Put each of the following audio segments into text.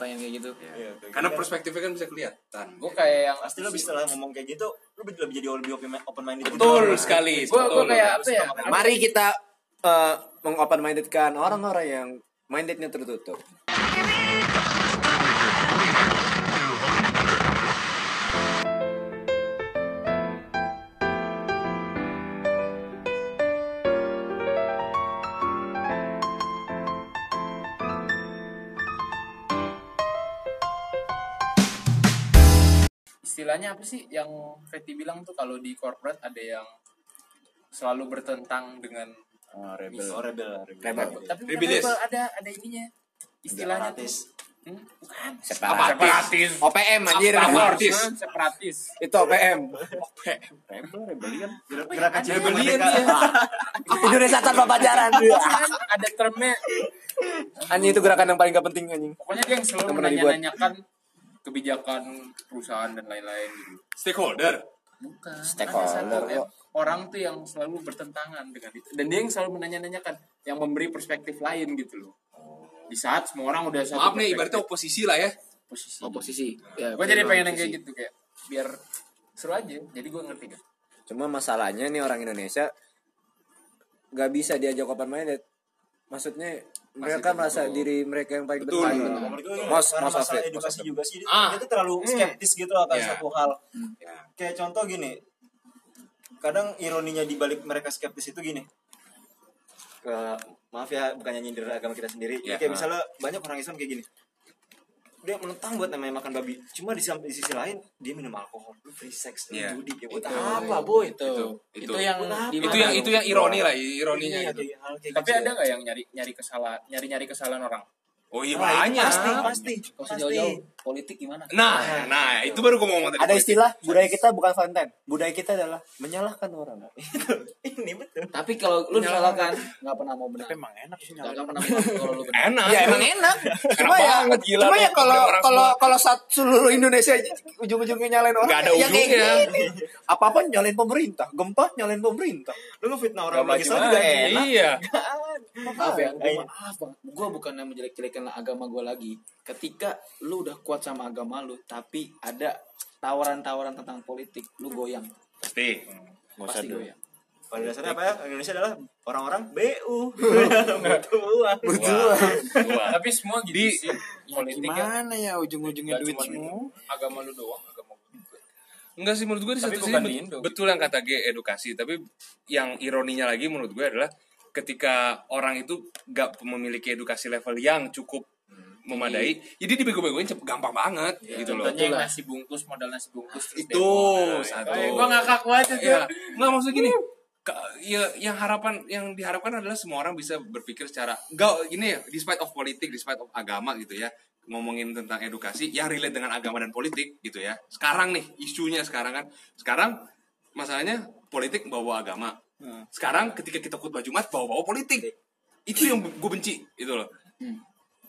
pertanyaan kayak gitu Iya, kayak Karena gitu. perspektifnya kan bisa kelihatan. gue kayak yang pasti lo bisa lah ngomong kayak gitu lu lebih jadi lebih open open minded Betul sekali. gue gue kayak apa ya Mari kita eh mengopen mindedkan orang-orang yang mindednya tertutup. Istilahnya apa sih yang Fetty bilang tuh kalau di corporate ada yang selalu bertentang dengan oh, rebel oh, rebel rebel, Rebel. tapi Rebellious. rebel, ada ada ininya istilahnya tuh Separatis. hmm, bukan Separatis. OPM anjir. Separatis. Separatis Itu OPM. rebel rebellion gerakan civil Rebellion. Indonesia tanpa pacaran. Kan ada termnya Anjing itu gerakan yang paling gak penting anjing. pokoknya dia yang selalu menanya-nanyakan kebijakan perusahaan dan lain-lain gitu Stakeholder. bukan Stakeholder, eh, orang tuh yang selalu bertentangan dengan itu dan dia yang selalu menanya-nanyakan yang memberi perspektif lain gitu loh di saat semua orang udah satu Maaf nih, ibaratnya oposisi lah ya. posisi Oposisi. Ya, gue jadi pengen yang oposisi. kayak gitu kayak biar seru aja jadi gue ngerti kan Cuma masalahnya nih orang Indonesia gak bisa diajak open minded. Maksudnya mereka merasa diri mereka yang paling Betul. gue Most- karena most of masalah edukasi it. juga sih Ah. dia tuh terlalu skeptis gitu akan Ya. satu hal Ya. kayak contoh gini kadang ironinya di balik mereka skeptis itu gini ke maaf ya bukannya nyindir agama kita sendiri Ya. kayak misalnya banyak orang Islam kayak gini dia menentang buat namanya makan babi cuma di, di sisi lain dia minum alkohol lu free sex lu Ya. judi ya buat Itu. apa boy itu Itu, itu, itu. yang apa? Itu yang itu yang ironi lah, ironinya Iya, gitu. tapi gitu ada nggak yang nyari nyari kesalahan nyari nyari kesalahan orang Oh iya Ah, banyak. pasti pasti Kalau pasti sejauh-jauh politik gimana Nah, nah itu baru gue mau ngomong tadi. Ada istilah budaya kita bukan Valentine. Budaya kita adalah menyalahkan orang. ini betul tapi kalau lu misalkan nggak pernah mau benar emang enak sih nggak nggak pernah benar kalau lu benar enak. Ya emang enak. Cuma ya, banget, gila cuma ya kalau kalau kalau saat seluruh Indonesia ujung-ujungnya nyalain orang, Nggak ada ya ujungnya. Apa-apa nyalain pemerintah, gempa nyalain pemerintah. lu ngefitnah orang Gak lagi juga enak Iya. Maaf ya gue maaf bang gue bukan yang menjelek-jelekan agama gue lagi. Ketika lu udah kuat sama agama lu tapi ada tawaran-tawaran tentang politik lu goyang. Pasti. pasti goyang. Pada dasarnya apa ya? Indonesia adalah orang-orang BU butuh uang. Gua. Gua. tapi semua gitu Di- sih. Politik ya. Gimana ya ujung-ujungnya duit semua? agama lu doang agama gue juga. Enggak sih menurut gue di Tapi satu sisi bet- betul yang kata G edukasi, tapi yang ironinya lagi menurut gue adalah ketika orang itu gak memiliki edukasi level yang cukup memadai, jadi dibego-begoin cep- gampang banget gitu loh. contohnya yang nasi bungkus modal nasi bungkus terus Itu demo. satu. Eh, gua ngakak banget itu Ya, nggak maksud gini. ya, yang harapan yang diharapkan adalah semua orang bisa berpikir secara gak ini ya, despite of politik, despite of agama gitu ya. Ngomongin tentang edukasi yang relate dengan agama dan politik gitu ya. Sekarang nih isunya sekarang kan. Sekarang masalahnya politik bawa agama. Sekarang ketika kita khutbah Jumat bawa-bawa politik. Itu yang gue benci gitu loh.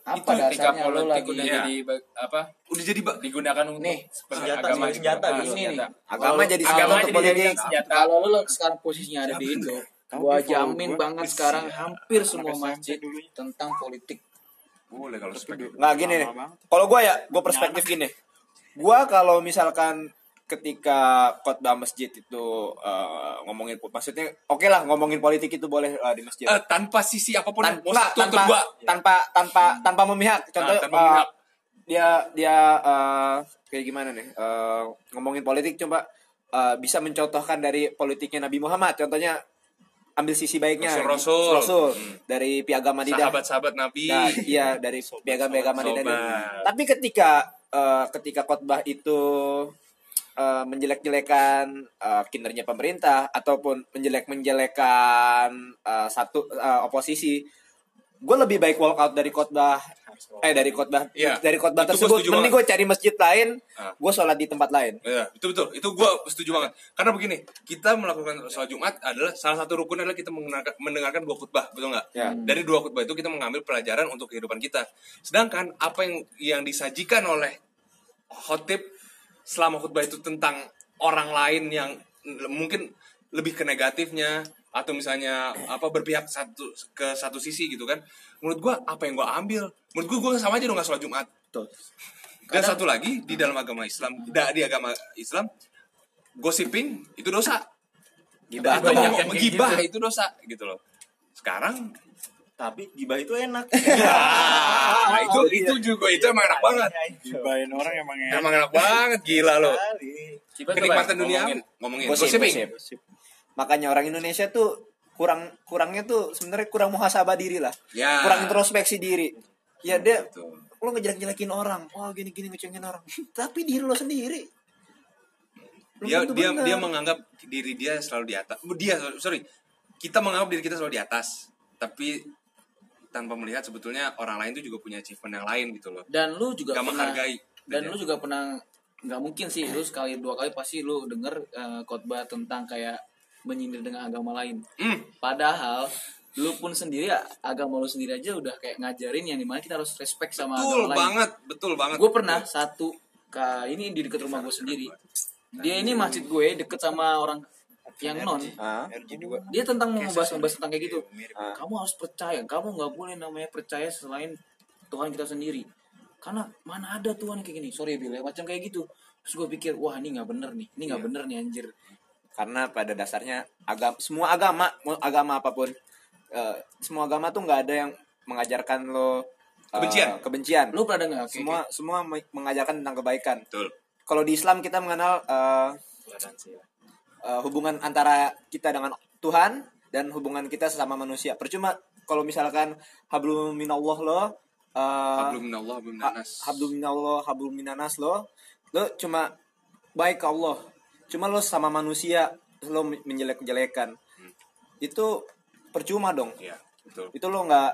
apa Itu ketika politik udah jadi ba- apa? Udah jadi ba- digunakan untuk Nih, senjata, agama senjata Ah, gitu. ini nih. Agama jadi agama senjata untuk jadi politik. senjata. kalau lu sekarang posisinya ada di Indo gua jamin banget sekarang hampir semua masjid tentang politik. Boleh kalau Nggak gini nih. Kalau gue ya, gue perspektif gini. Gue kalau misalkan ketika khotbah masjid itu eh, ngomongin maksudnya oke lah ngomongin politik itu boleh lah di masjid. Eh, tanpa sisi apa pun Tan- atau tanpa, dua tanpa tanpa tanpa memihak. Contoh tanpa eh, memihak. dia dia eh, kayak gimana nih? Eh, ngomongin politik coba eh, bisa mencontohkan dari politiknya Nabi Muhammad. Contohnya ambil sisi baiknya. Rasul-rasul. Rasul. Hmm. dari piagam Madidah. sahabat-sahabat Nabi Nah, iya dari piagam-piagam Madinah. sobat. Tapi ketika eh, ketika khotbah itu eh, menjelek-jelekan eh, kinerja pemerintah ataupun menjelek-menjelekan eh, satu eh, oposisi, gue lebih baik walk out dari khotbah eh dari khotbah Iya. dari khotbah Itu tersebut. setuju Mending gue cari masjid lain, Ah. gue sholat di tempat lain. Ya, itu betul. Itu gue setuju banget. Karena begini, kita melakukan sholat Jumat adalah salah satu rukun adalah kita mendengarkan, mendengarkan dua khutbah, betul nggak? Ya. Dari dua khutbah itu kita mengambil pelajaran untuk kehidupan kita. Sedangkan apa yang yang disajikan oleh khotib selama khutbah itu tentang orang lain yang mungkin lebih ke negatifnya atau misalnya apa berpihak satu ke satu sisi gitu kan menurut gua apa yang gua ambil menurut gua gua sama aja dong nggak sholat jumat Tuh. Dan satu lagi di dalam agama Islam, di agama Islam gossiping itu dosa. Gibah. Atau gibah gitu. itu dosa gitu loh. Sekarang Tapi gibah itu enak. ah, itu itu juga itu emang enak banget. Gibahin orang emang enak. Emang enak banget gila. Coba Kenikmatan dunia ngomongin. ngomongin Gosip. Makanya orang Indonesia tuh kurang kurangnya tuh sebenarnya kurang muhasabah diri lah. Ya. Kurang introspeksi diri. Ya dia Betul. lo ngejelek-jelekin orang. Wah, gini-gini ngecengin orang. Tapi diri lo sendiri. Belum dia dia dia menganggap diri dia selalu di atas dia sorry kita menganggap diri kita selalu di atas tapi tanpa melihat sebetulnya orang lain tuh juga punya achievement yang lain gitu loh. Dan lu juga gak pernah menghargai dan lu juga pernah nggak mungkin sih lu sekali dua kali pasti lu denger eh, khotbah tentang kayak menyindir dengan agama lain. Hmm, padahal lu pun sendiri agama lu sendiri aja udah kayak ngajarin yang di mana kita harus respect sama betul agama lain. banget betul banget. Gue pernah satu ka ini di dekat rumah gue sendiri. Dia ini masjid gue deket sama orang yang non. Ah, dia tentang mau membahas membahas tentang kayak gitu. Ah. kamu harus percaya. Kamu nggak boleh namanya percaya selain Tuhan kita sendiri. Karena mana ada Tuhan yang kayak gini? Sorry Bill ya, macam kayak gitu. Terus gue pikir wah ini nggak bener nih. Ini Iya. nggak bener nih anjir. Karena pada dasarnya agama semua agama mau agama apa pun eh, semua agama tuh nggak ada yang mengajarkan lo eh, Kebencian. kebencian. Lu pernah dengar? Semua semua me- mengajarkan tentang kebaikan. Betul. Kalau di Islam kita mengenal eh, eh, hubungan antara kita dengan Tuhan dan hubungan kita sesama manusia. Percuma kalau misalkan hablum minallah lo eh, Hablum minallah hablum ha- minanas hablum minallah hablum minanas lo lo cuma baik ke Allah. Cuma lo sama manusia lo men- menjelek-jelekan. Itu percuma dong. Ya betul. Itu lo nggak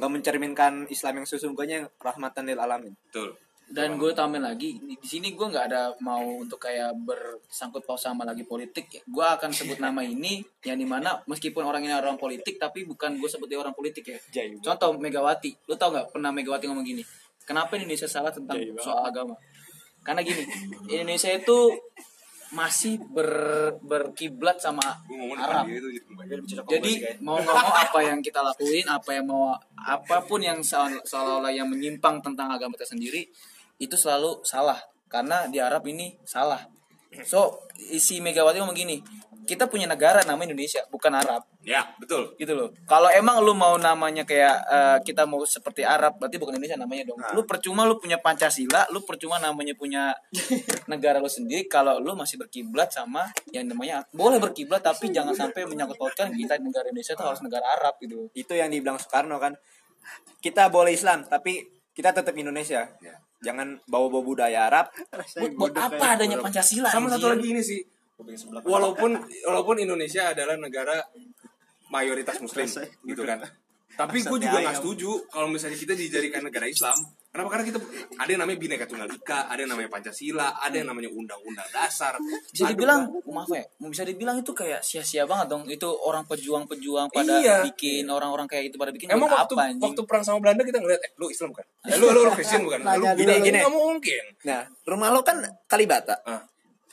nggak mencerminkan Islam yang sesungguhnya yang rahmatan lil alamin. Betul dan gue tambahin lagi di sini gue nggak ada mau untuk kayak bersangkut paut sama lagi politik. Gue akan sebut nama ini yang di mana meskipun orang ini orang politik tapi bukan gue sebut dia orang politik ya. Contoh Megawati. Lu tau nggak pernah Megawati ngomong gini? Kenapa Indonesia salah tentang soal agama? Karena gini Indonesia itu masih ber berkiblat sama Arab. gitu jadi mau nggak mau apa yang kita lakuin apa yang mau apa pun yang seolah- seolah-olah yang menyimpang tentang agama kita sendiri itu selalu salah. Karena di Arab ini salah. So isi Megawati ngomong gini kita punya negara namanya Indonesia bukan Arab. Ya betul. Gitu loh. Kalau emang lu mau namanya kayak eh, kita mau seperti Arab berarti bukan Indonesia namanya dong. Lu percuma lu punya Pancasila lu percuma namanya punya negara lu sendiri kalau lu masih berkiblat sama yang namanya boleh berkiblat tapi jangan sampai menyangkut pautkan kita negara Indonesia itu harus negara Arab gitu itu yang dibilang Soekarno kan kita boleh Islam tapi kita tetap Indonesia. Ya. Jangan bawa-bawa budaya Arab. Buat, buat apa adanya Pancasila sama satu lagi ini sih. Walaupun walaupun Indonesia adalah negara mayoritas muslim gitu kan. Tapi gue juga nggak setuju kalau misalnya kita dijadikan negara Islam kenapa? Karena kita ada yang namanya bineka tunggal ika ada yang namanya pancasila ada yang namanya undang-undang dasar. Bisa Aduh, dibilang maaf ya bisa dibilang itu kayak sia-sia banget dong. Itu orang pejuang-pejuang pada Iya. bikin orang-orang kayak itu pada bikin. Emang waktu apa anjing? waktu perang sama Belanda kita ngeliat eh lu Islam bukan? Eh, lu lu, lu Kristen bukan? Lu Nanya gini gini. nggak mungkin. nah rumah lo kan Kalibata. Ah,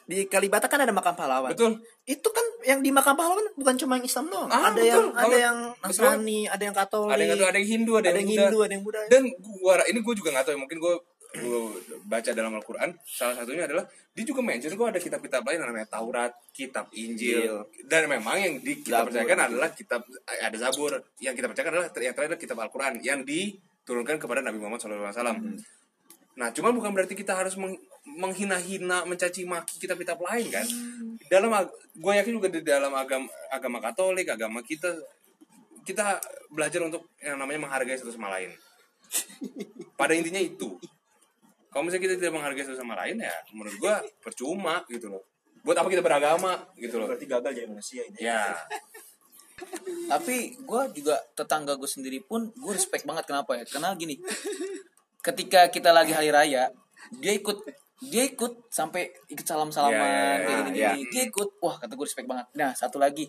di Kalibata kan ada makam pahlawan betul. itu kan yang di makam pahlawan bukan cuma yang Islam doang Ah, ada betul. yang ada yang Nasrani ada yang Katolik Ada yang ada yang Hindu, ada, ada yang Buddha. Hindu ada yang Buddha Dan gua ini gua juga nggak tahu ya mungkin gua gua baca dalam Al-Qur'an salah satunya adalah dia juga mention gua ada kitab-kitab lain namanya Taurat, kitab Injil. Dan memang yang di kita Zabur. percayakan adalah kitab ada Zabur. Yang kita percayakan adalah yang terakhir adalah kitab Al-Qur'an yang diturunkan kepada Nabi Muhammad SAW. Nah, cuman bukan berarti kita harus meng- menghina-hina, mencaci maki kitab-kitab lain kan. Dalam gue yakin juga di dalam agama agama Katolik, agama kita kita belajar untuk yang namanya menghargai satu sama lain. Pada intinya itu. Kalau misalnya kita tidak menghargai satu sama lain ya menurut gue percuma gitu loh. Buat apa kita beragama gitu loh. Berarti gagal jadi manusia ini. Ya, tapi gue juga tetangga gue sendiri pun gue respect banget kenapa ya karena gini ketika kita lagi hari raya dia ikut dia ikut sampai ikut salam salaman Ya, ya, ya, kayak gini, ya. dia ikut wah kata gue respect banget nah satu lagi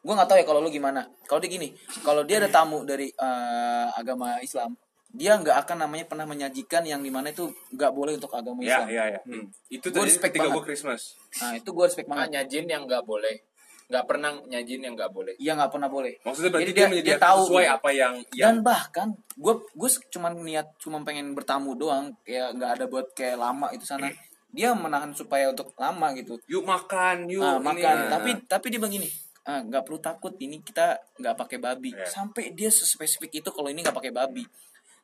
gue nggak tahu ya kalau lu gimana kalau dia gini kalau dia ada tamu dari eh, agama Islam dia nggak akan namanya pernah menyajikan yang di mana itu nggak boleh untuk agama ya, Islam ya, ya. Hmm. Itu Gua tadi respect ketika banget. gue Christmas. nah itu gue respect banget makanya jin yang nggak boleh nggak pernah nyajin yang nggak boleh Iya nggak pernah boleh. Maksudnya berarti Jadi dia, dia- menyediakan dia tahu sesuai gitu. apa yang yang Dan bahkan gue gue cuma niat cuma pengen bertamu doang, kayak nggak ada buat kayak lama itu sana. Dia menahan supaya untuk lama gitu. yuk makan, yuk Ah, ini. makan. Nah. Tapi tapi dia begini, ah, nggak perlu takut ini kita nggak pakai babi. Iya. Sampai dia spesifik itu kalau ini nggak pakai babi.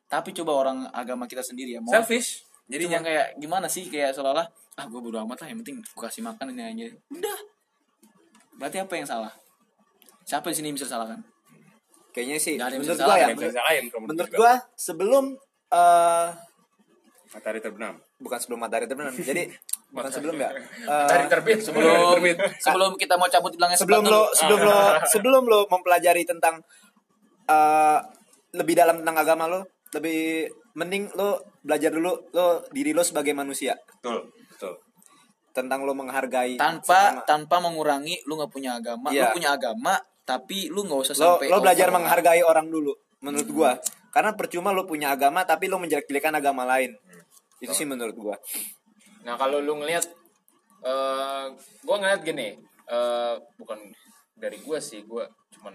Tapi coba orang agama kita sendiri ya mau selfish. jadi cuma kayak gimana sih kayak seolah-olah ah gue bodo amat lah yang penting gue kasih makan ini aja udah berarti apa yang salah siapa di sini yang bisa salahkan Kayaknya sih Nggak ada yang menurut bisa gua ya. bisa kalau Menurut menurut gua sebelum eh matahari terbenam. bukan sebelum matahari terbenam. Jadi bukan sebelum ya. dari Eh, terbit sebelum sebelum kita mau cabut bilangnya sebelum lo sebelum lo sebelum lo mempelajari tentang eh lebih dalam tentang agama lo, lebih mending lo belajar dulu lo diri lo sebagai manusia betul. Tentang lo menghargai tanpa sesama. tanpa mengurangi lu nggak punya agama Iya. lu punya agama tapi lu nggak usah lo sampai lo belajar over. menghargai orang dulu menurut gua karena percuma lo punya agama tapi lo menjelek-jelekan agama lain itu sih menurut gua Nah kalau lu ngelihat, eh gua ngeliat gini, eh bukan dari gua sih, gua cuman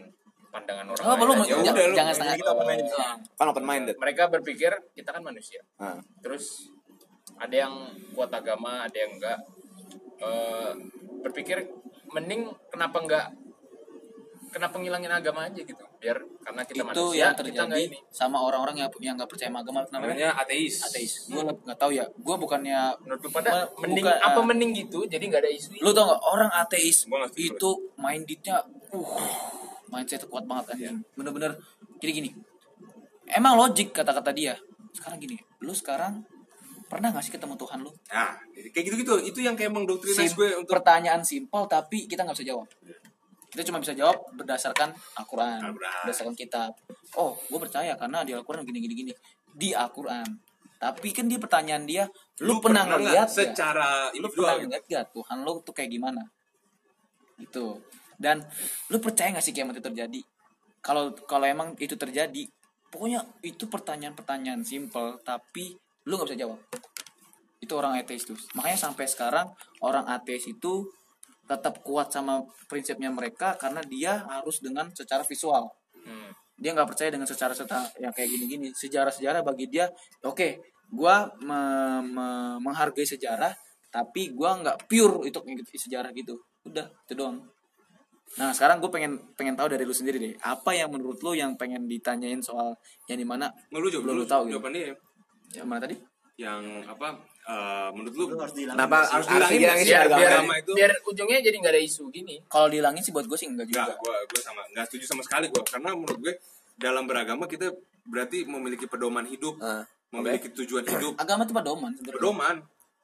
pandangan orang Oh, belum lain aja. jangan, udah, lu- jangan setengah kita open minded. Eh, kan open minded mereka berpikir kita kan manusia, nah, terus ada yang kuat agama, ada yang enggak. Eh berpikir mending kenapa enggak kenapa ngilangin agama aja gitu biar karena kita itu manusia yang kita nggak terjadi ini. sama orang-orang yang yang nggak percaya sama agama namanya? Namanya ateis. ateis. Gue nggak tahu ya. Gue bukannya menurut lu pada Me- mending bukan, apa ah. mending gitu jadi nggak ada isu lu tau nggak orang ateis itu mindsetnya uh mindset kuat banget anjing. Bener-bener gini gini. Emang logik kata-kata dia. Sekarang gini lu sekarang pernah gak sih ketemu Tuhan lu? Nah, kayak gitu-gitu. Itu yang kayak mendoktrinis Sim- gue untuk pertanyaan simpel tapi kita nggak bisa jawab. Kita cuma bisa jawab berdasarkan Al-Quran berdasarkan kitab. Oh gue percaya karena di Al-Quran gini gini gini di Al-Quran. Tapi kan dia pertanyaan dia lu, pernah nggak ngeliat nggak? secara lu pernah gitu. ngeliat gak Tuhan lu tuh kayak gimana? Itu dan lu percaya gak sih kiamat itu terjadi? Kalau kalau emang itu terjadi pokoknya itu pertanyaan-pertanyaan simpel tapi lu nggak bisa jawab. Itu orang ateis tuh. Makanya sampai sekarang orang ateis itu tetap kuat sama prinsipnya mereka karena dia harus dengan secara visual. Hmm. dia nggak percaya dengan secara secara yang kayak gini-gini. Sejarah-sejarah bagi dia oke gua me- me- menghargai sejarah tapi gua nggak pure itu sejarah gitu. Udah itu doang. Nah sekarang gue pengen pengen tahu dari lu sendiri deh apa yang menurut lu yang pengen ditanyain soal yang di mana lu jawab dulu lu tahu gitu. jawabannya ya. Yang mana tadi yang apa eh, menurut lu Lu harus dihilangin kenapa sih? harus dihilangin dihilangin sih biar agama biar, agama itu. biar ujungnya jadi nggak ada isu gini kalau dihilangin sih buat gue sih enggak juga Enggak, gue gue sama nggak setuju sama sekali gue karena menurut gue dalam beragama kita berarti memiliki pedoman hidup, Ah, memiliki tujuan hidup, agama itu pedoman sebenarnya pedoman.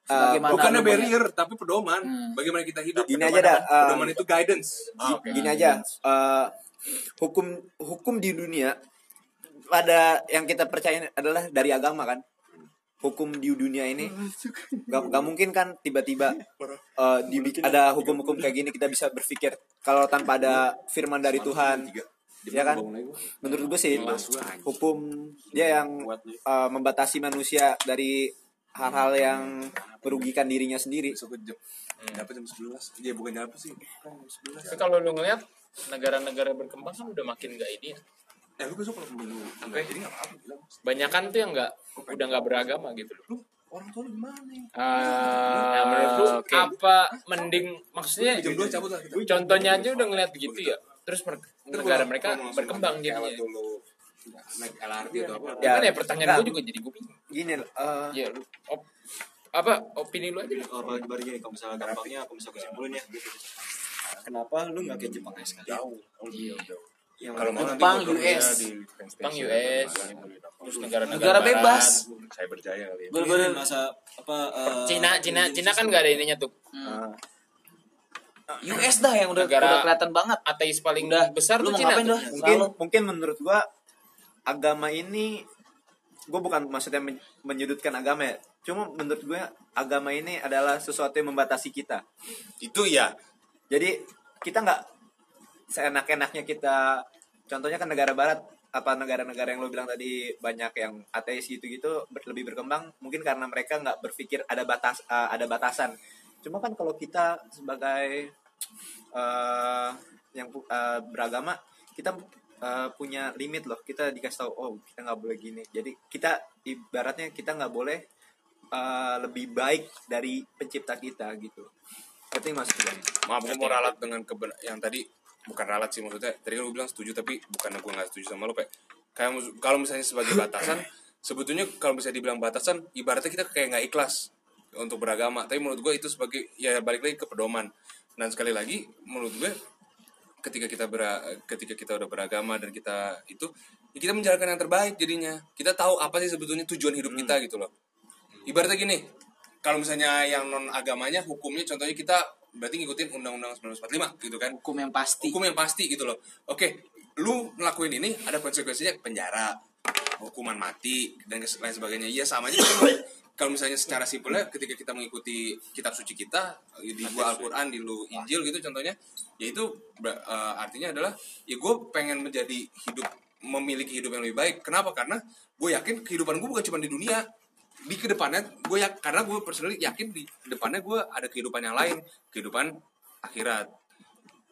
Sebagaimana Bukannya lu punya- barrier tapi pedoman. Hmm. Bagaimana kita hidup? Gini Pedoman aja dah, eh, pedoman itu guidance. gini aja eh, hukum hukum di dunia pada yang kita percaya adalah dari agama kan hukum di dunia ini. Gak, gak mungkin kan tiba-tiba eh, dibikin ada hukum-hukum kayak gini kita bisa berpikir kalau tanpa ada firman dari Tuhan. ya kan? Menurut gue sih hukum dia yang eh, membatasi manusia dari hal-hal yang merugikan dirinya sendiri. Dapat jam 11. Ya bukan apa sih? Kan jam 11. tapi kalau lu ngeliat negara-negara berkembang kan udah makin nggak ini ya. Eh lu besok kalau dulu. Oke, jadi enggak apa-apa bilang. banyakan tuh yang nggak udah nggak beragama gitu loh Lu orang tua lu gimana nih? nah menurut lu oke. apa mending maksudnya Jam 2 cabut lah kita. contohnya aja udah ngeliat begitu ya terus negara mereka berkembang jadinya naik LRT atau apa? Ya. kan ya pertanyaan gue juga jadi gue bingung gini eh, ya lu op, apa opini lu aja deh. Kalau bagi gini, kalau misalnya gampangnya, aku bisa kesimpulan ya. Kenapa lu nggak kayak Jepang sekali? Iya. Yang Kalau mau nanti Jepang, gua kerja US. di Jepang. US. terus negara-negara Negara bebas. Saya percaya kali ya. Bener-bener. masa apa? eh, Cina Cina Cina kan nggak ada ininya tuh eh, US dah yang udah Negara- udah kelihatan banget ateis paling Udah, besar tuh Cina tuh. dah? mungkin Selalu. mungkin menurut gua agama ini gue bukan maksudnya men- menyudutkan agama ya cuma menurut gue agama ini adalah sesuatu yang membatasi kita Itu ya. jadi kita nggak seenak-enaknya kita contohnya kan negara barat apa negara-negara yang lo bilang tadi banyak yang ateis gitu-gitu ber- lebih berkembang mungkin karena mereka nggak berpikir ada batas eh, ada batasan. Cuma kan kalau kita sebagai eh yang eh, beragama kita eh, punya limit loh. Kita dikasih tahu oh kita nggak boleh gini. Jadi kita ibaratnya kita nggak boleh eh, lebih baik dari pencipta kita gitu. Itu yang maksud gue? Maaf gue mau ralat dengan keben yang tadi bukan ralat sih maksudnya tadi kan gue bilang setuju tapi bukan gue nggak setuju sama lo kayak kayak kalau misalnya sebagai batasan sebetulnya kalau misalnya dibilang batasan ibaratnya kita kayak nggak ikhlas untuk beragama. Tapi menurut gue itu sebagai ya balik lagi ke pedoman. Dan sekali lagi menurut gue ketika kita ber ketika kita udah beragama dan kita itu ya kita menjalankan yang terbaik jadinya. Kita tahu apa sih sebetulnya tujuan hidup kita gitu loh. Ibaratnya gini kalau misalnya yang non agamanya hukumnya contohnya kita berarti ngikutin undang-undang 1945 gitu kan? Hukum yang pasti. Hukum yang pasti gitu loh. Oke lu ngelakuin ini ada konsekuensinya penjara hukuman mati dan lain sebagainya. Iya sama aja. Kalau misalnya secara simpelnya ketika kita mengikuti kitab suci kita di gua Al-Quran di lu Injil gitu contohnya ya itu ber- eh, artinya adalah ya gue pengen menjadi hidup memiliki hidup yang lebih baik. Kenapa? Karena gue yakin kehidupan gue bukan cuma di dunia di ke depannya gue ya karena gue personally yakin di depannya gue ada kehidupan yang lain kehidupan akhirat.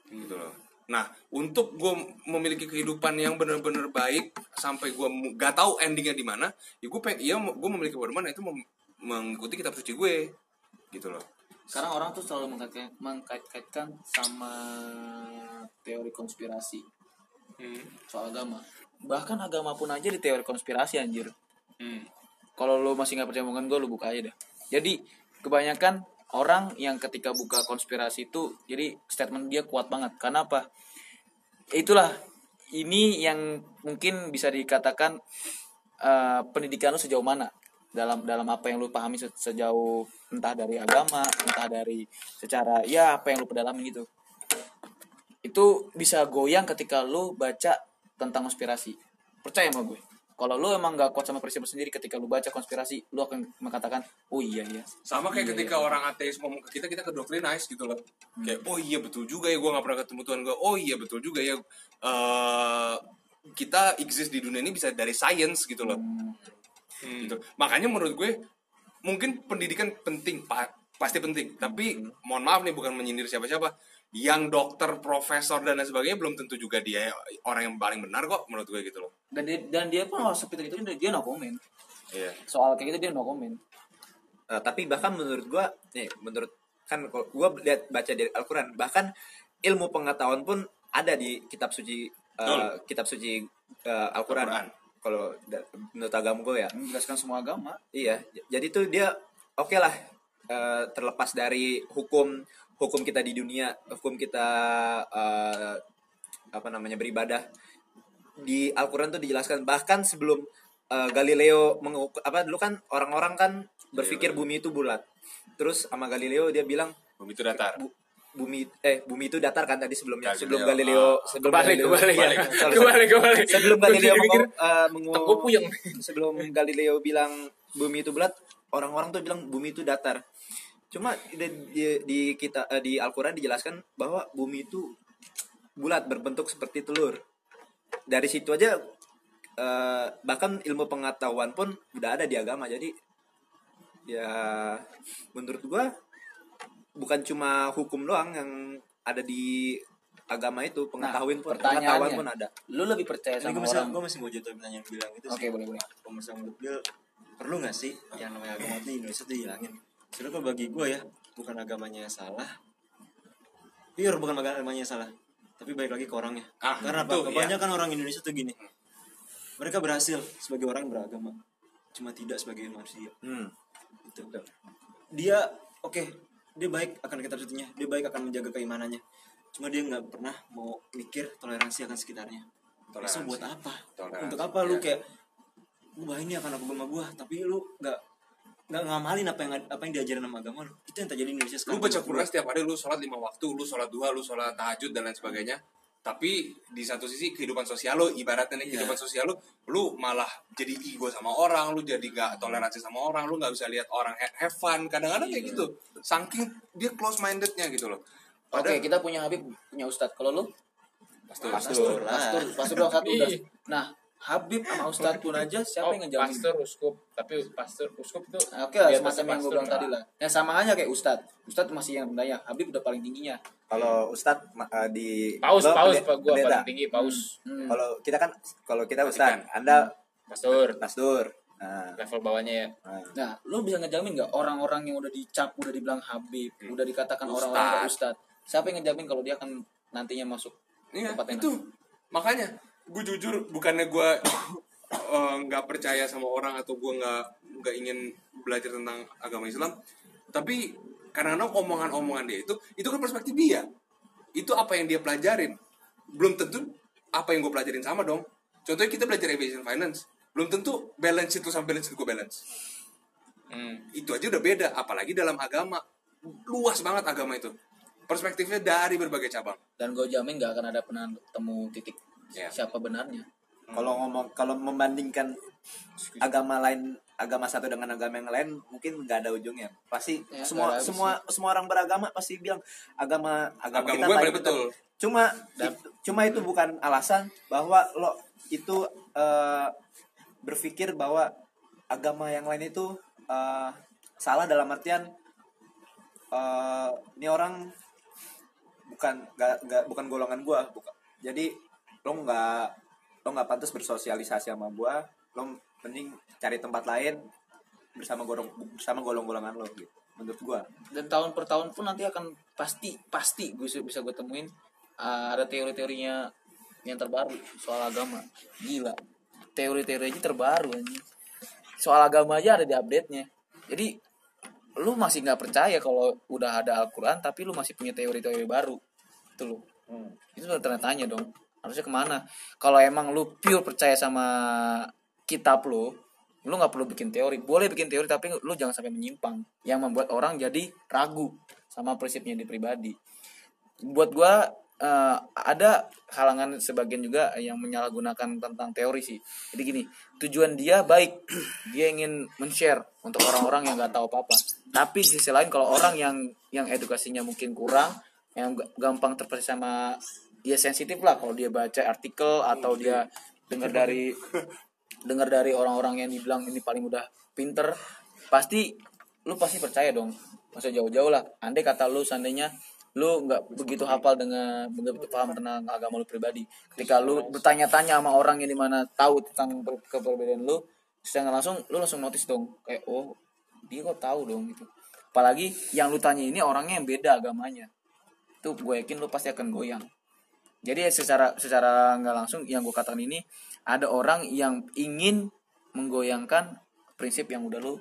Gitu loh. Nah untuk gue memiliki kehidupan yang benar-benar baik sampai gue gak tahu endingnya di mana ya gue pengen iya gue memiliki pedoman itu mem- mengikuti kitab suci gue gitu loh. Sekarang orang tuh selalu mengkait- mengkait-kaitkan sama teori konspirasi soal agama. Bahkan agama pun aja di teori konspirasi anjir. Hmm. Kalau lu masih nggak percaya omongan gue lu buka aja dah jadi kebanyakan orang yang ketika buka konspirasi itu jadi statement dia kuat banget. Karena apa? Itulah ini yang mungkin bisa dikatakan eh, pendidikan lu sejauh mana? Dalam dalam apa yang lu pahami se- sejauh entah dari agama entah dari secara ya apa yang lu pedalami gitu. Itu bisa goyang ketika lu baca tentang konspirasi. Percaya sama gue kalau lu emang gak kuat sama prinsip lu sendiri ketika lu baca konspirasi lu akan mengatakan oh iya iya. Sama kayak ketika orang ateis ngomong ke kita kita ke doctrinize gitu loh. Kayak oh iya betul juga ya gue nggak pernah ketemu Tuhan gue oh iya betul juga ya. Eh kita exist di dunia ini bisa dari science gitu loh. Gitu. Makanya menurut gue mungkin pendidikan penting pak pasti penting. Tapi mohon maaf nih bukan menyindir siapa-siapa yang dokter profesor dan lain sebagainya belum tentu juga dia orang yang paling benar kok menurut gue gitu loh dan dia dan dia pun harus seperti itu dia no comment iya soal kayak gitu dia no comment Eh, tapi bahkan menurut gua nih menurut kan kalau gua lihat baca dari Al-Qur'an bahkan ilmu pengetahuan pun ada di kitab suci eh, Betul. kitab suci eh, Al-Qur'an. Al-Qur'an. Kalau menurut agama gue ya. menjelaskan semua agama Iya, jadi tuh dia oke lah eh, terlepas dari hukum hukum kita di dunia, hukum kita eh, apa namanya beribadah. Di Al-Qur'an tuh dijelaskan bahkan sebelum eh, Galileo mengukur apa dulu kan orang-orang kan berpikir bumi itu bulat. Terus sama Galileo dia bilang bumi itu datar. Bu- bumi eh bumi itu datar kan tadi sebelumnya. Galileo, sebelum Galileo ah. sebelum kebalik Galileo. kebalik ya. Kebalik. Kebalik kebalik. Sebelum Galileo pikir- mengu, eh, mengu- puyeng. sebelum Galileo bilang bumi itu bulat orang-orang tuh bilang bumi itu datar cuma di, di, di kita eh, di Al-Qur'an dijelaskan bahwa bumi itu bulat berbentuk seperti telur dari situ aja eh, bahkan ilmu pengetahuan pun udah ada di agama jadi ya menurut gua bukan cuma hukum doang yang ada di agama itu pengetahuan pun pengetahuan pertanyaannya pun ada lu lebih percaya Ini sama masih, orang gue masih mau jatuh pertanyaan yang bilang itu oke sih. boleh boleh misalnya menurut perlu nggak sih yang namanya agama itu di Indonesia tuh dihilangin? Kalau bagi gue ya bukan agamanya salah, pure bukan agamanya salah, tapi baik lagi ke orangnya. Ah, Karena apa? itu, iya. Kebanyakan orang Indonesia tuh gini, mereka berhasil sebagai orang yang beragama, cuma tidak sebagai manusia. hmm. Gitu. Dia oke, dia baik akan kitab sucinya, dia baik akan menjaga keimanannya. Cuma dia nggak pernah mau mikir toleransi akan sekitarnya. Toleransi Toleransi. buat apa? Toleransi, Untuk apa lu ya. kayak bah ini akan agama gua, tapi lu nggak nggak ngamalin apa yang apa yang diajarin sama agama lu. Itu yang terjadi di Indonesia lu sekarang. baca Quran setiap hari lu sholat lima waktu lu sholat duha lu sholat tahajud dan lain sebagainya. Tapi di satu sisi kehidupan sosial lu ibaratnya nih Iya. kehidupan sosial lu lu malah jadi ego sama orang lu jadi gak toleransi sama orang lu nggak bisa lihat orang have fun. Kadang-kadang kayak gitu. Saking dia close mindednya gitu loh. Oke Padahal- kita punya Habib punya Ustadz. Kalau lu? Pastur. Pastur. Pastor doang satu udah. Ih. nah Habib sama Ustadz pun aja siapa oh, yang ngejamin pastor uskup tapi pastor uskup itu Oke lah, di atasnya semacam yang gue bilang lah. tadi lah. Yang sama aja kayak Ustadz. Ustadz masih yang rendahnya. Habib udah paling tingginya. Kalau Ustadz eh, di paus lo paus pak gua pendeta. paling tinggi paus Hmm. Kalau kita kan kalau kita Ustadz, Anda pastor pastor. Nah, level bawahnya ya nah. Nah, lu bisa ngejamin nggak orang-orang yang udah dicap, udah dibilang Habib, udah dikatakan orang-orang Ustadz. Siapa yang ngejamin kalau dia akan nantinya masuk Iya, tempat yang itu makanya gue jujur bukannya gue eh, nggak percaya sama orang atau gue nggak nggak ingin belajar tentang agama Islam. Tapi kadang-kadang omongan-omongan dia itu itu kan perspektif dia. Itu apa yang dia pelajarin. Belum tentu apa yang gue pelajarin sama dong. Contohnya kita belajar aviation finance. Belum tentu balance itu sama balance itu gue balance. Hmm. itu aja udah beda apalagi dalam agama. Luas banget agama itu. Perspektifnya dari berbagai cabang. Dan gue jamin nggak akan ada pernah temu titik Ya. siapa benarnya. Kalau ngomong kalau membandingkan agama lain agama satu dengan agama yang lain mungkin nggak ada ujungnya. Pasti Ya, semua nggak ada semua semua orang beragama pasti bilang agama agama, Agama kita gue betul. Cuma itu- cuma itu bukan alasan bahwa lo itu eh, berpikir bahwa agama yang lain itu eh, salah dalam artian eh, ini orang bukan nggak nggak bukan golongan gua bukan jadi lo nggak lo nggak pantas bersosialisasi sama gua lo mending cari tempat lain bersama golong bersama golong-golongan lo gitu menurut gua Dan tahun per tahun pun nanti akan pasti pasti gue bisa gue temuin uh, ada teori-teorinya yang terbaru soal agama. Gila. Teori-teori aja terbaru anjing. Soal agama aja ada di update-nya. Jadi lu masih nggak percaya kalau udah ada Al-Quran tapi lu masih punya teori-teori baru itu lu itu tanda tanya dong harusnya ke mana? Kalau emang lu pure percaya sama kitab lu lu nggak perlu bikin teori. Boleh bikin teori tapi lu jangan sampai menyimpang. Yang membuat orang jadi ragu sama prinsipnya di pribadi. Buat gua eh, ada halangan sebagian juga yang menyalahgunakan tentang teori sih. Jadi gini tujuan dia baik. Dia ingin men-share untuk orang-orang yang nggak tahu apa-apa. Tapi di sisi lain kalau orang yang yang edukasinya mungkin kurang yang gampang terpercaya sama ya sensitif lah kalau dia baca artikel atau dia dengar dari dengar dari orang-orang yang dibilang ini paling udah pinter pasti lu pasti percaya dong. Masa jauh-jauh lah. Andai kata lu seandainya lu nggak begitu hafal dengan begitu paham tentang agama lu pribadi. Ketika lu bertanya-tanya sama orang yang di mana tahu tentang keperbedaan lu secara langsung lu langsung notice dong. Kayak oh dia kok tahu dong gitu. Apalagi yang lu tanya ini orangnya yang beda agamanya. Itu gue yakin lu pasti akan goyang jadi secara secara nggak langsung yang gue katakan ini ada orang yang ingin menggoyangkan prinsip yang udah lu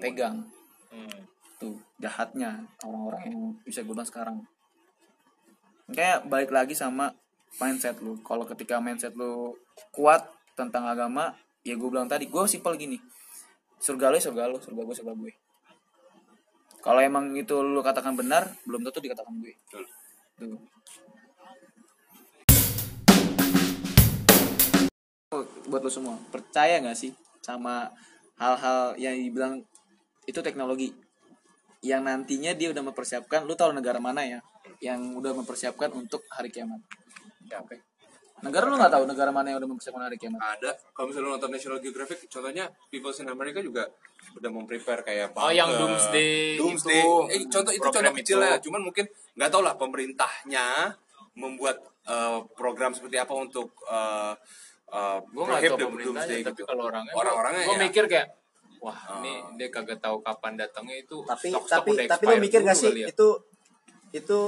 pegang. Hmm. tuh jahatnya orang-orang yang bisa gue bilang sekarang. Kayak balik lagi sama mindset lu. Kalau ketika mindset lu kuat tentang agama ya gue bilang tadi gue simpel gini. Surga lu ya surga lu surga gue surga gue kalau emang itu lu katakan benar belum tentu dikatakan gue Betul. tuh buat lo semua percaya nggak sih sama hal-hal yang dibilang itu teknologi yang nantinya dia udah mempersiapkan lu tahu negara mana ya yang udah mempersiapkan untuk hari kiamat Siapa? ya? negara lu nggak tahu negara mana yang udah mempersiapkan hari kiamat ada kalau misalnya lu nonton National Geographic contohnya people in America juga udah memprepare kayak Oh, yang bunker, Doomsday Doomsday. itu. eh, contoh itu Program contoh kecil itu. ya cuman mungkin nggak tahu lah pemerintahnya membuat eh, program seperti apa untuk eh, eh, gue nggak tahu pemerintahnya tapi gitu. kalau orangnya orang-orangnya gue ya. mikir kayak wah Oh. ini dia kagak tahu kapan datangnya itu tapi stok-stok tapi udah tapi lo mikir gak sih ya. itu itu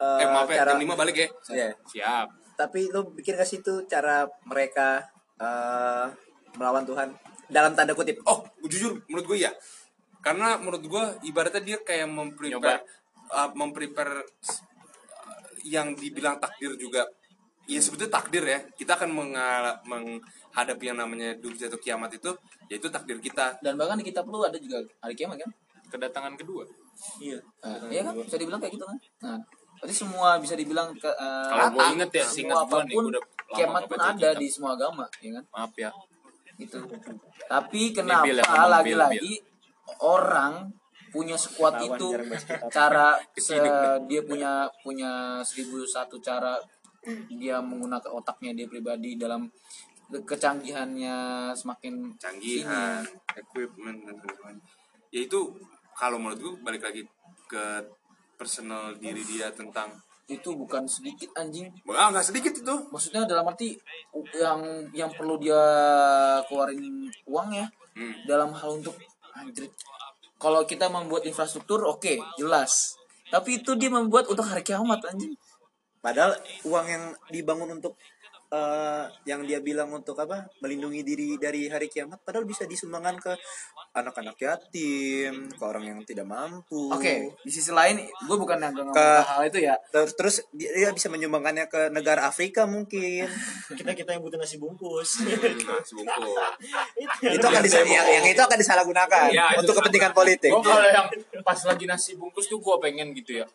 eh, eh maaf ya cara jam 5 balik ya Iya. siap tapi lo pikir gak sih itu cara mereka eh, melawan Tuhan dalam tanda kutip Oh, jujur menurut gue ya. Karena menurut gue ibaratnya dia kayak memprepare uh, memprepare uh, yang dibilang takdir juga. Ya sebetulnya takdir ya. Kita akan mengal- menghadapi yang namanya doomsday atau kiamat itu yaitu takdir kita. dan bahkan di kitab lu ada juga hari kiamat kan? Kedatangan kedua. Iya. Iya kan? bisa dibilang kayak gitu kan? Nah berarti semua bisa dibilang ke, eh, Kalau rata. inget ya, semua nih, apa pun lama kiamat pun ada kitab. di semua agama ya kan? Maaf ya. Gitu. Tapi ya, kenapa ngomong lagi-lagi orang punya sekuat Lawan itu cara se- dia punya punya seribu satu cara dia menggunakan otaknya dia pribadi dalam kecanggihannya semakin canggihan, equipment dan sebagainya. Ya itu kalau menurut gue balik lagi ke personal diri dia tentang itu bukan sedikit anjing. Ah nggak sedikit itu. Maksudnya dalam arti yang yang perlu dia keluarin uang ya Hmm. dalam hal untuk anjir. Kalau kita membuat infrastruktur oke jelas. Tapi itu dia membuat untuk hari kiamat anjing Padahal uang yang dibangun untuk eh, yang dia bilang untuk apa melindungi diri dari hari kiamat padahal bisa disumbangkan ke anak-anak yatim ke orang yang tidak mampu. Oke di sisi lain gue bukan yang ngomong Ke- hal itu ya. terus terus dia bisa menyumbangkannya ke negara Afrika mungkin. Kita kita yang butuh nasi bungkus. Nah, sebungkus itu akan disa- yang, yang itu akan disalahgunakan Ya, itu untuk kepentingan politik. Gue kalau yang pas lagi nasi bungkus tuh gue pengen gitu ya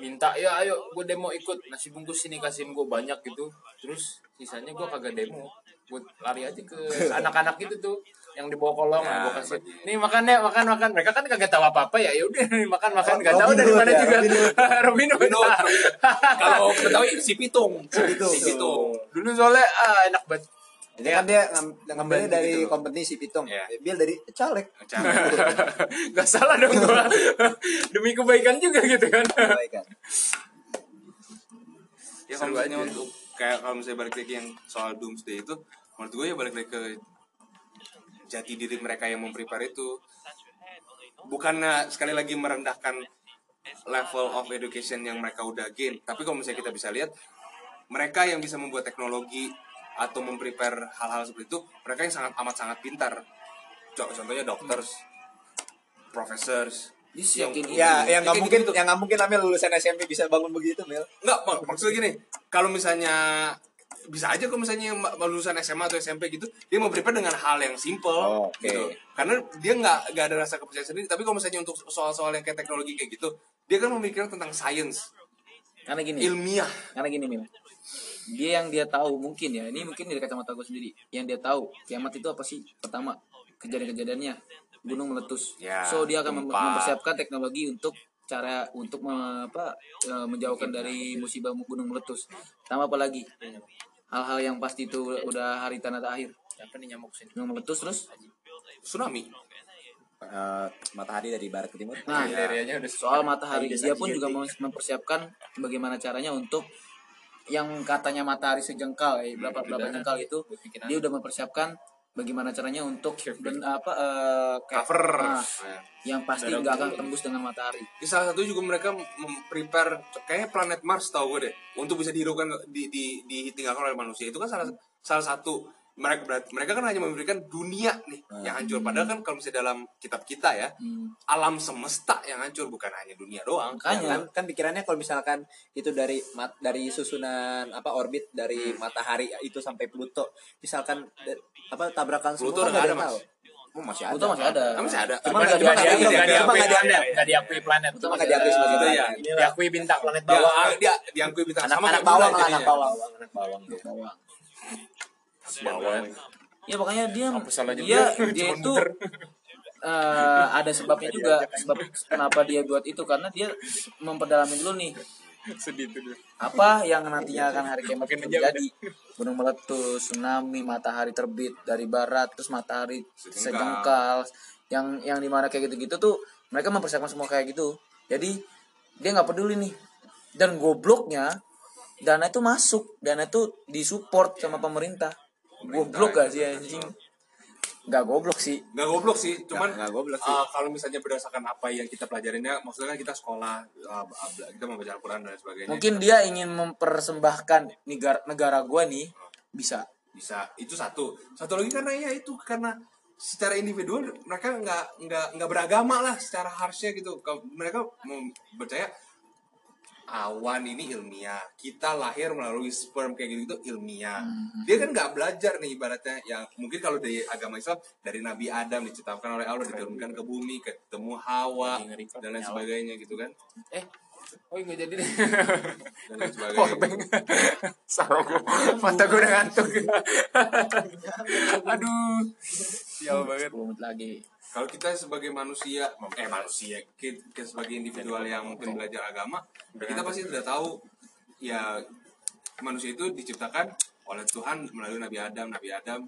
minta ya ayo gue demo ikut. Nasi bungkus sini kasihin gue banyak gitu. Terus sisanya gue kagak demo. Gue lari aja ke anak-anak itu tuh yang di bawah kolong Ya, gue kasih. nih makan ya makan makan. Mereka kan kagak tahu apa apa ya. Ya udah nih makan makan. Gak tahu dari mana ya, juga. Robin Hood. Kalau pitung. Si pitung. Si pitung. Dulu soalnya ah, enak banget Ini kan dia ngam- ngambilnya dari gitu kompetisi pitung. Iya. Dia dari caleg. Gak salah dong gua. Demi kebaikan juga gitu kan. Kebaikan. ya kalau misalnya untuk kayak kalau misalnya balik lagi yang soal doomsday itu menurut gue ya balik lagi ke jati diri mereka yang memprepare itu bukan sekali lagi merendahkan level of education yang mereka udah gain tapi kalau misalnya kita bisa lihat mereka yang bisa membuat teknologi atau memprepare hal-hal seperti itu mereka yang sangat amat sangat pintar Co- contohnya doctors professors Dis, yang Ya, yang nggak kayak mungkin, gitu-gitu. yang nggak mungkin Amel lulusan SMP bisa bangun begitu, Mel. Enggak, mak maksudnya gini, kalau misalnya bisa aja kalau misalnya lulusan SMA atau SMP gitu, dia mau prepare dengan hal yang simple Oh, oke. gitu. Karena dia nggak nggak ada rasa kepercayaan sendiri, tapi kalau misalnya untuk soal-soal yang kayak teknologi kayak gitu, dia kan memikirkan tentang science, karena gini ilmiah. karena gini Mil dia yang dia tahu mungkin ya. Ini mungkin dari kacamata gue sendiri. Yang dia tahu kiamat itu apa sih pertama? Kejadian-kejadiannya. Gunung meletus. Ya, so dia akan mem- mempersiapkan teknologi untuk cara untuk me- apa eh, menjauhkan dari musibah gunung meletus. Tambah apa lagi? Hal-hal yang pasti itu udah hari tanah akhir Apa nih nyamuk sini? gunung meletus terus? Tsunami. Eh, matahari dari barat ke timur. nah udah soal matahari. Dia pun juga mem- mempersiapkan bagaimana caranya untuk yang katanya matahari sejengkal ya berapa berapa jengkal itu dia udah mempersiapkan bagaimana caranya untuk ben, apa eh, kayak- Cover. nah, yang pasti nggak akan tembus dengan matahari. Di salah satu juga mereka memprepare kayaknya planet Mars tahu gue deh untuk bisa dihidupkan di, di, ditinggalkan oleh manusia. Itu kan salah salah satu mereka berat- mereka kan hanya memberikan dunia nih yang hancur padahal kan kalau misalnya dalam kitab kita ya Hmm. alam semesta yang hancur bukan hanya dunia doang makanya kan kan pikirannya kalau misalkan itu dari mat, dari susunan apa orbit dari Hmm. matahari itu sampai Pluto misalkan da- apa tabrakan semua Pluto kan udah nggak ada Mas. tahu oh, masih ada Pluto masih ada Ah, masih ada Cuma Cuma nggak- nggak cuma nggak diakui, diambil, nggak cuma diakui, diakui planet. Pluto cuma masih nggak diakui sebagai Iya, planet. iya. Diakui bintang planet dia, bawah. dia diangkui bintang anak sama anak bawang bulan lah anak bawang anak bawang Bawah. ya makanya dia dia dia? itu eh, ada sebabnya juga sebab kenapa dia buat itu karena dia memperdalami dulu nih. Sedih tuh apa yang nantinya akan hari kiamat Makin itu menjauh terjadi? gunung meletus tsunami matahari terbit dari barat terus matahari Sejengkal. sejengkal. Yang yang di mana kayak gitu-gitu tuh mereka mempersiapkan semua kayak gitu. Jadi dia nggak peduli nih. Dan gobloknya dana itu masuk. Dana itu disupport sama pemerintah goblok gak sih anjing? nggak goblok sih. Nggak goblok sih, cuman nggak goblok sih. uh, kalau misalnya berdasarkan apa yang kita pelajarinnya, maksudnya kan kita sekolah, uh, kita membaca Al-Quran dan sebagainya. mungkin dia ingin mempersembahkan negara negara gua nih. Bisa. Bisa itu satu. Satu lagi karena ya itu karena secara individual mereka nggak nggak nggak beragama lah secara harusnya gitu. Mereka mau percaya awan ini ilmiah kita lahir melalui sperm kayak gitu itu ilmiah dia kan nggak belajar nih ibaratnya yang mungkin kalau dari agama Islam dari Nabi Adam diciptakan oleh Allah diturunkan ke bumi ketemu Hawa dan lain sebagainya gitu kan Eh, oh nggak jadi deh. dan lain Powerbank. sebagainya Salah gua. Mata gua udah ngantuk. Aduh. Sial banget. 10 menit lagi kalau kita sebagai manusia eh manusia kita, kita sebagai individual yang mungkin belajar agama ya kita pasti sudah tahu ya manusia itu diciptakan oleh Tuhan melalui Nabi Adam. Nabi Adam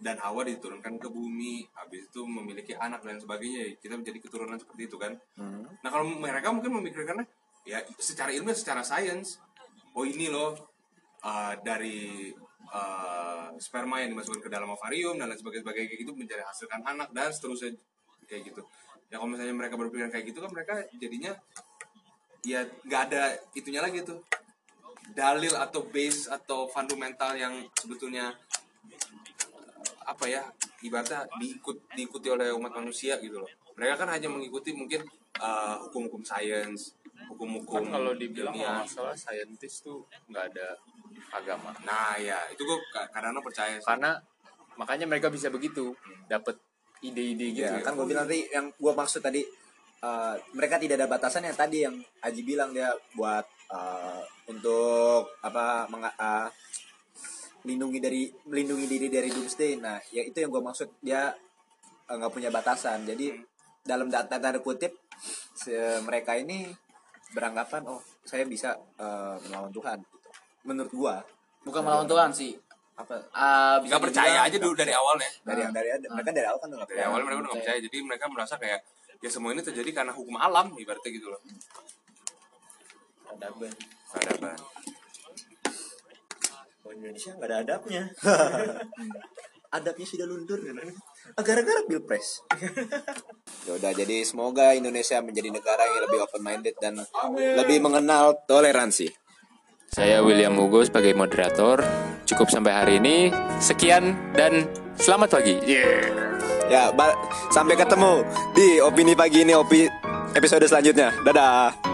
dan Hawa diturunkan ke bumi habis itu memiliki anak dan sebagainya kita menjadi keturunan seperti itu kan? Nah kalau mereka mungkin memikirkannya ya secara ilmiah secara sains oh ini loh uh, dari uh, sperma yang dimasukkan ke dalam ovarium dan lain sebagainya sebagainya kayak gitu menjadi hasilkan anak dan seterusnya kayak gitu. Ya kalau misalnya mereka berpikiran kayak gitu kan mereka jadinya ya nggak ada itunya lagi tuh. Dalil atau base atau fundamental yang sebetulnya eh, apa ya ibaratnya diikut diikuti oleh umat manusia gitu loh. Mereka kan hanya mengikuti mungkin eh, hukum-hukum sains hukum-hukum kan kalau dibilang ilmiah. kalau masalah saintis tuh nggak ada agama nah ya itu gue kadang-kadang percaya sih. karena makanya mereka bisa begitu dapat ide-ide gitu Ya, ya. kan gue bilang tadi yang gue maksud tadi eh, mereka tidak ada batasan yang tadi yang Aji bilang dia buat eh, untuk apa menga- eh, lindungi dari melindungi diri dari doomsday. Nah, ya itu yang gue maksud dia nggak punya batasan. Jadi dalam data tanda kutip mereka ini beranggapan oh saya bisa eh, melawan Tuhan. Gitu. Menurut gue bukan melawan Tuhan sih. apa? Ah, bisa nggak percaya aja dulu dari awalnya dari dari mereka dari awal kan nggak dari awal mereka udah nggak percaya. Jadi mereka merasa kayak ya semua ini terjadi karena hukum alam ibaratnya gitu loh. Peradaban. peradaban Oh, Indonesia nggak ada adabnya. adabnya sudah luntur gara-gara pilpres ya udah jadi semoga Indonesia menjadi negara yang lebih open minded dan lebih mengenal toleransi. Saya William Hugo sebagai moderator. Cukup sampai hari ini. Sekian dan selamat pagi. ya ba- sampai ketemu di opini pagi. Ini opi episode selanjutnya. Dadah